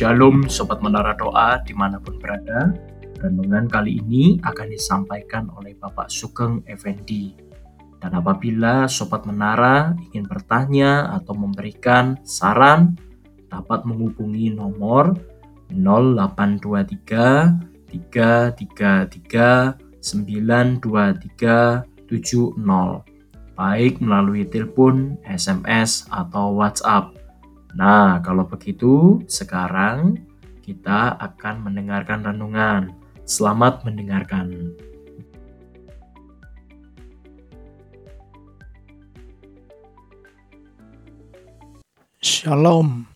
Shalom Sobat Menara Doa di mana pun berada. Renungan kali ini akan disampaikan oleh Bapak Sugeng Effendi. Dan apabila Sobat Menara ingin bertanya atau memberikan saran Dapat menghubungi nomor 0823 333 923 70 baik melalui telepon, SMS, atau WhatsApp Nah, kalau begitu, sekarang kita akan mendengarkan renungan. Selamat mendengarkan. Shalom,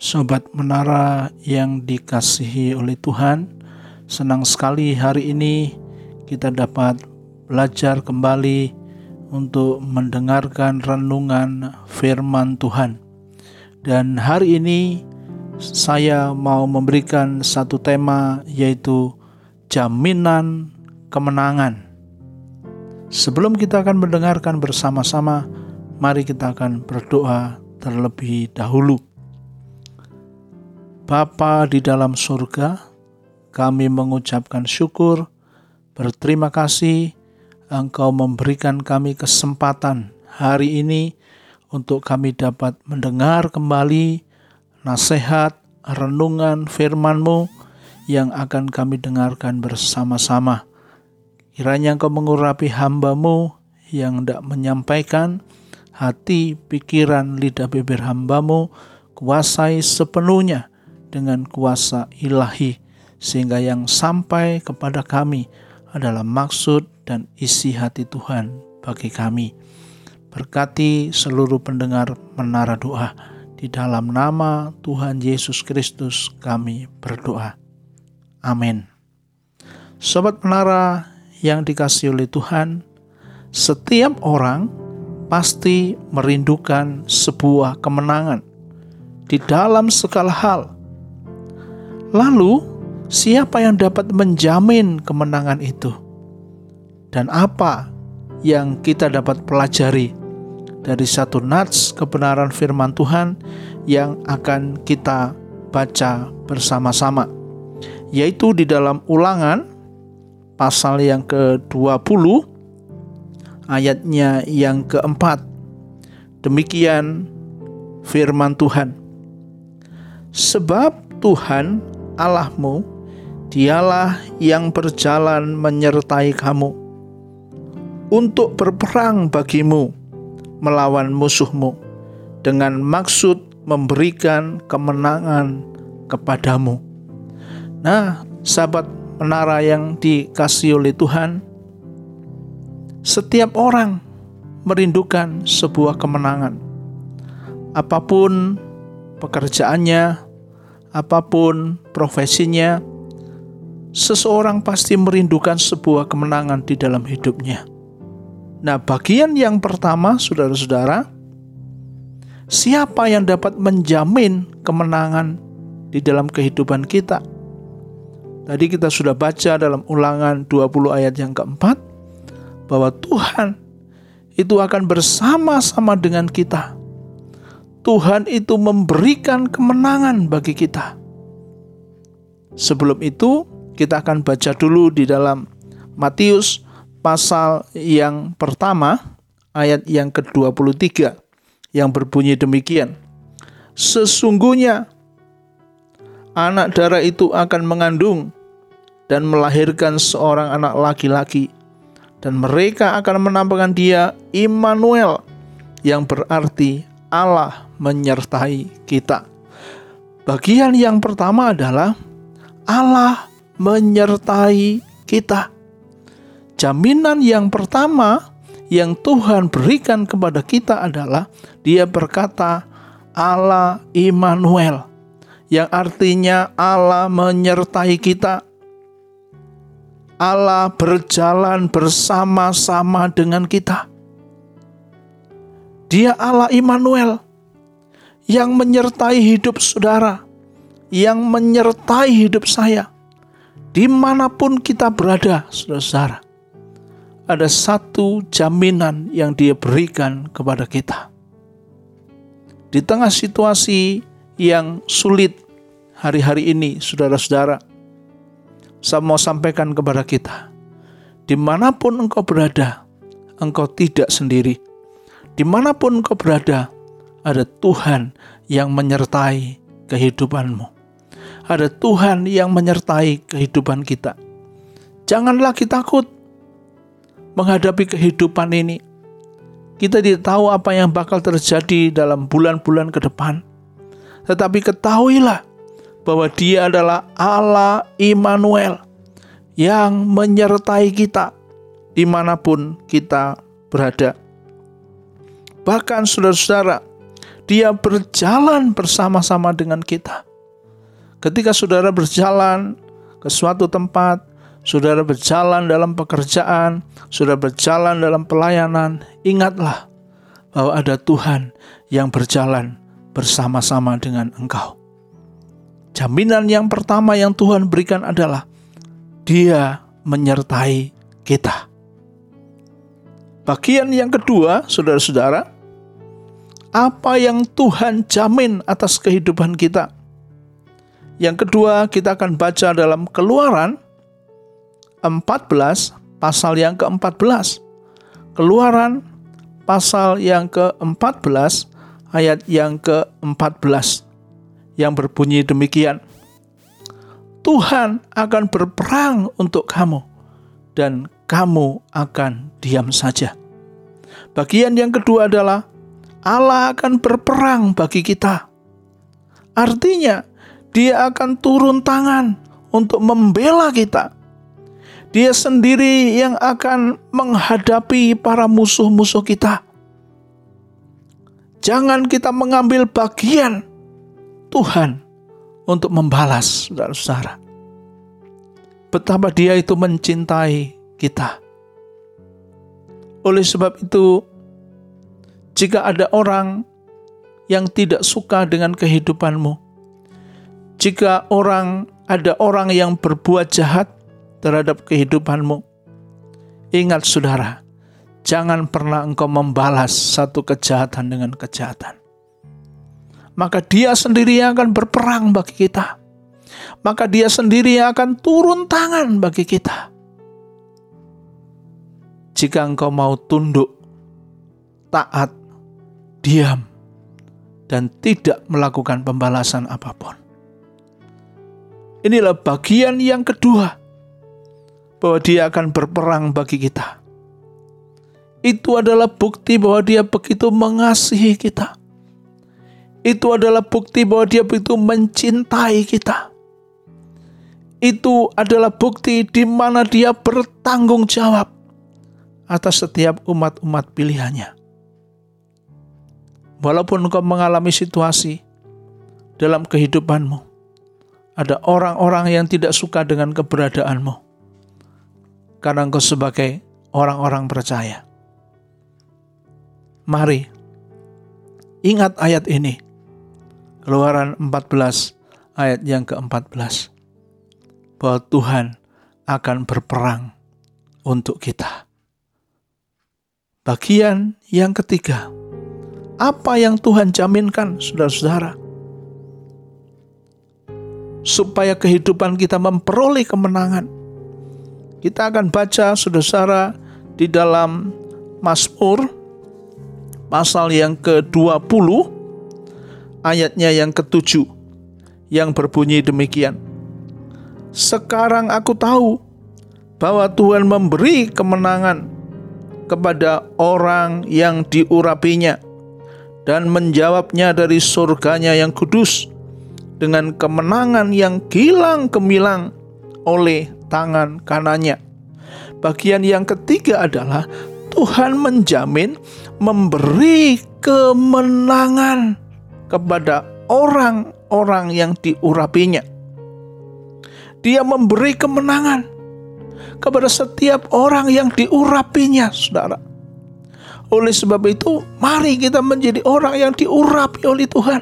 sobat menara yang dikasihi oleh Tuhan. Senang sekali hari ini kita dapat belajar kembali untuk mendengarkan renungan firman Tuhan. Dan hari ini saya mau memberikan satu tema yaitu jaminan kemenangan. Sebelum kita akan mendengarkan bersama-sama, mari kita akan berdoa terlebih dahulu. Bapa di dalam surga, kami mengucapkan syukur, berterima kasih Engkau memberikan kami kesempatan hari ini untuk kami dapat mendengar kembali nasihat, renungan firman-Mu yang akan kami dengarkan bersama-sama. Kiranya Engkau mengurapi hamba-Mu yang hendak menyampaikan hati, pikiran, lidah bibir hamba-Mu, kuasai sepenuhnya dengan kuasa ilahi, sehingga yang sampai kepada kami adalah maksud dan isi hati Tuhan bagi kami. Berkati seluruh pendengar menara doa. Di dalam nama Tuhan Yesus Kristus kami berdoa. Amin. Sobat menara yang dikasih oleh Tuhan, setiap orang pasti merindukan sebuah kemenangan di dalam segala hal. Lalu, siapa yang dapat menjamin kemenangan itu? Dan apa yang kita dapat pelajari dari satu nats kebenaran firman Tuhan yang akan kita baca bersama-sama yaitu di dalam ulangan pasal yang ke-20 ayatnya yang keempat. Demikian firman Tuhan. Sebab Tuhan Allahmu dialah yang berjalan menyertai kamu untuk berperang bagimu melawan musuhmu dengan maksud memberikan kemenangan kepadamu. Nah, sahabat menara yang dikasih oleh Tuhan, setiap orang merindukan sebuah kemenangan. Apa pun pekerjaannya, apa pun profesinya, seseorang pasti merindukan sebuah kemenangan di dalam hidupnya. Nah, bagian yang pertama, saudara-saudara, siapa yang dapat menjamin kemenangan di dalam kehidupan kita? Tadi kita sudah baca dalam ulangan 20 ayat yang keempat, bahwa Tuhan itu akan bersama-sama dengan kita. Tuhan itu memberikan kemenangan bagi kita. Sebelum itu, kita akan baca dulu di dalam Matius pasal yang pertama ayat yang ke-23 yang berbunyi demikian. Sesungguhnya anak darah itu akan mengandung dan melahirkan seorang anak laki-laki dan mereka akan menampakkan dia Immanuel yang berarti Allah menyertai kita. Bagian yang pertama adalah Allah menyertai kita. Jaminan yang pertama yang Tuhan berikan kepada kita adalah Dia berkata, "Allah Immanuel", yang artinya Allah menyertai kita. Allah berjalan bersama-sama dengan kita. Dia Allah Immanuel yang menyertai hidup saudara, yang menyertai hidup saya, di mana pun kita berada, saudara-saudara ada satu jaminan yang dia berikan kepada kita. Di tengah situasi yang sulit hari-hari ini, saudara-saudara, saya mau sampaikan kepada kita, di mana pun engkau berada, engkau tidak sendiri. Di mana pun engkau berada, ada Tuhan yang menyertai kehidupanmu. Ada Tuhan yang menyertai kehidupan kita. Jangan lagi takut menghadapi kehidupan ini. Kita tidak tahu apa yang bakal terjadi dalam bulan-bulan ke depan. Tetapi ketahuilah bahwa dia adalah Allah Immanuel yang menyertai kita di mana pun kita berada. Bahkan saudara-saudara, dia berjalan bersama-sama dengan kita. Ketika saudara berjalan ke suatu tempat, saudara berjalan dalam pekerjaan, saudara berjalan dalam pelayanan, ingatlah bahwa ada Tuhan yang berjalan bersama-sama dengan engkau. Jaminan yang pertama yang Tuhan berikan adalah Dia menyertai kita. Bagian yang kedua, saudara-saudara, apa yang Tuhan jamin atas kehidupan kita. Yang kedua, kita akan baca dalam Keluaran 14 pasal yang ke-14. Keluaran pasal yang ke-14 ayat yang ke-14 yang berbunyi demikian. Tuhan akan berperang untuk kamu dan kamu akan diam saja. Bagian yang kedua adalah Allah akan berperang bagi kita. Artinya, Dia akan turun tangan untuk membela kita. Dia sendiri yang akan menghadapi para musuh-musuh kita. Jangan kita mengambil bagian Tuhan untuk membalas saudara-saudara. Betapa dia itu mencintai kita. Oleh sebab itu, jika ada orang yang tidak suka dengan kehidupanmu, jika orang ada orang yang berbuat jahat terhadap kehidupanmu, ingat saudara, jangan pernah engkau membalas satu kejahatan dengan kejahatan. Maka dia sendiri yang akan berperang bagi kita. Maka dia sendiri yang akan turun tangan bagi kita. Jika engkau mau tunduk, taat, diam, dan tidak melakukan pembalasan apa pun. Inilah bagian yang kedua bahwa dia akan berperang bagi kita. Itu adalah bukti bahwa dia begitu mengasihi kita. Itu adalah bukti bahwa dia begitu mencintai kita. Itu adalah bukti di mana dia bertanggung jawab atas setiap umat-umat pilihannya. Walaupun engkau mengalami situasi dalam kehidupanmu, ada orang-orang yang tidak suka dengan keberadaanmu, karena engkau sebagai orang-orang percaya. Mari, ingat ayat ini. Keluaran 14 ayat yang ke-14. Bahwa Tuhan akan berperang untuk kita. Bagian yang ketiga, apa yang Tuhan jaminkan, saudara-saudara? Supaya kehidupan kita memperoleh kemenangan. Kita akan baca, saudara-saudara, di dalam Mazmur pasal yang ke-20 ayatnya yang ke-7 yang berbunyi demikian. Sekarang aku tahu bahwa Tuhan memberi kemenangan kepada orang yang diurapinya dan menjawabnya dari surganya yang kudus dengan kemenangan yang gilang gemilang oleh tangan kanannya. Bagian yang ketiga adalah Tuhan menjamin memberi kemenangan kepada orang-orang yang diurapinya. Dia memberi kemenangan kepada setiap orang yang diurapinya, saudara. Oleh sebab itu, mari kita menjadi orang yang diurapi oleh Tuhan.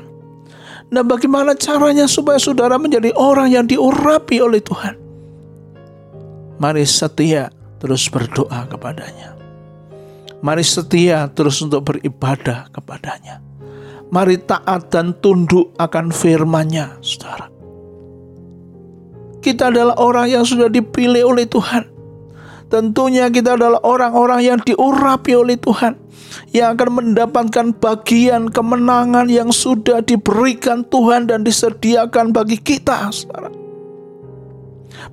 Nah, bagaimana caranya supaya saudara menjadi orang yang diurapi oleh Tuhan? Mari setia terus berdoa kepadanya. Mari setia terus untuk beribadah kepadanya. Mari taat dan tunduk akan firman-Nya, saudara. kita adalah orang yang sudah dipilih oleh Tuhan. Tentunya kita adalah orang-orang yang diurapi oleh Tuhan yang akan mendapatkan bagian kemenangan yang sudah diberikan Tuhan dan disediakan bagi kita. Saudara.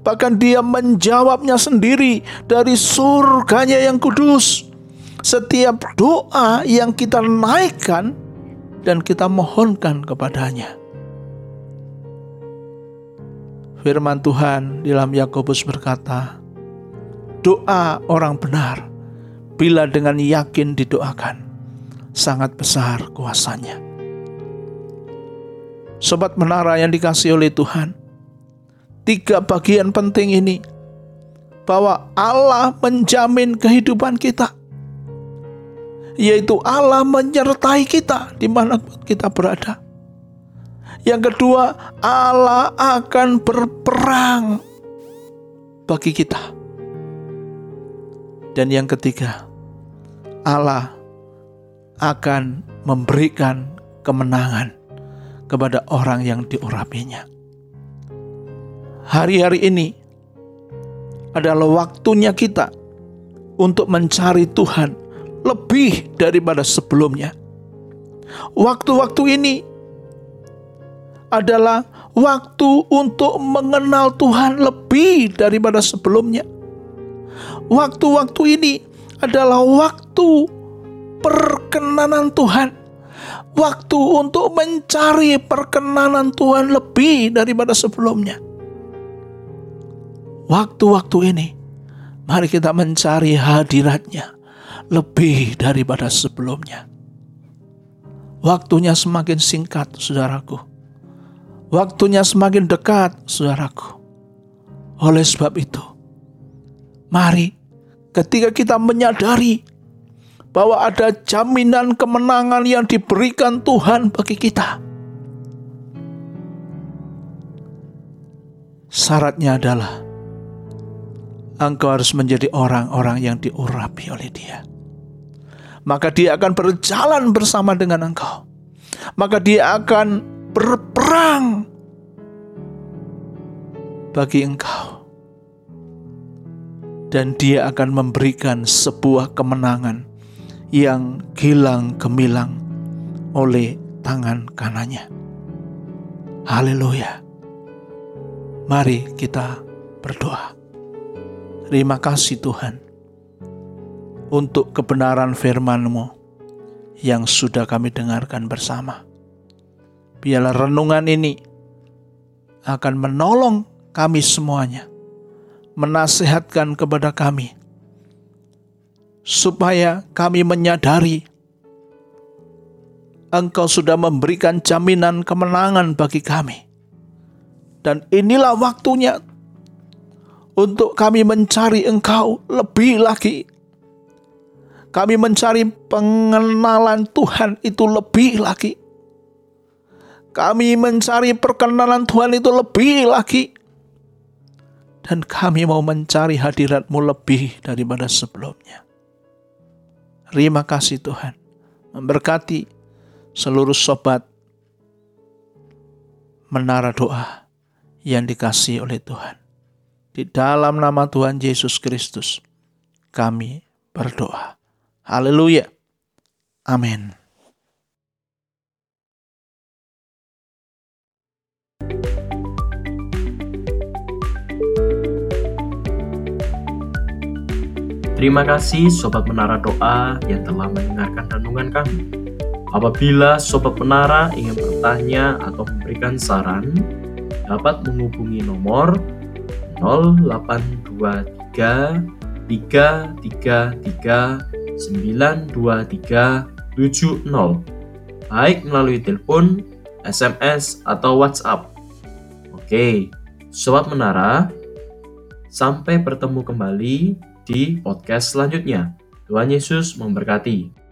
Bahkan dia menjawabnya sendiri dari surganya yang kudus. Setiap doa yang kita naikkan dan kita mohonkan kepadanya. Firman Tuhan dalam Yakobus berkata, doa orang benar bila dengan yakin didoakan sangat besar kuasanya. Sobat menara yang dikasih oleh Tuhan, tiga bagian penting ini bahwa Allah menjamin kehidupan kita, yaitu Allah menyertai kita di mana kita berada. Yang kedua, Allah akan berperang bagi kita. Dan yang ketiga, Allah akan memberikan kemenangan kepada orang yang diurapinya. Hari-hari ini adalah waktunya kita untuk mencari Tuhan lebih daripada sebelumnya. Waktu-waktu ini adalah waktu untuk mengenal Tuhan lebih daripada sebelumnya waktu-waktu ini adalah waktu perkenanan Tuhan. Waktu untuk mencari perkenanan Tuhan lebih daripada sebelumnya. Waktu-waktu ini, mari kita mencari hadiratnya lebih daripada sebelumnya. Waktunya semakin singkat, saudaraku. Waktunya semakin dekat, saudaraku. Oleh sebab itu, Mari, ketika kita menyadari bahwa ada jaminan kemenangan yang diberikan Tuhan bagi kita, syaratnya adalah engkau harus menjadi orang-orang yang diurapi oleh Dia. Maka Dia akan berjalan bersama dengan engkau. Maka Dia akan berperang bagi engkau dan dia akan memberikan sebuah kemenangan yang gilang gemilang oleh tangan kanannya. Haleluya. Mari kita berdoa. Terima kasih Tuhan untuk kebenaran firman-Mu yang sudah kami dengarkan bersama. Biarlah renungan ini akan menolong kami semuanya menasehatkan kepada kami, supaya kami menyadari Engkau sudah memberikan jaminan kemenangan bagi kami. Dan inilah waktunya untuk kami mencari Engkau lebih lagi. Kami mencari pengenalan Tuhan itu lebih lagi. Kami mencari perkenalan Tuhan itu lebih lagi dan kami mau mencari hadiratmu lebih daripada sebelumnya. Terima kasih Tuhan. Memberkati seluruh sobat menara doa yang dikasih oleh Tuhan. Di dalam nama Tuhan Yesus Kristus, kami berdoa. Haleluya. Amin. Terima kasih Sobat Menara Doa yang telah mendengarkan renungan kami. Apabila Sobat Menara ingin bertanya atau memberikan saran, dapat menghubungi nomor 0823 333 923 70 baik melalui telepon, SMS, atau WhatsApp. Oke, Sobat Menara, sampai bertemu kembali di podcast selanjutnya. Tuhan Yesus memberkati.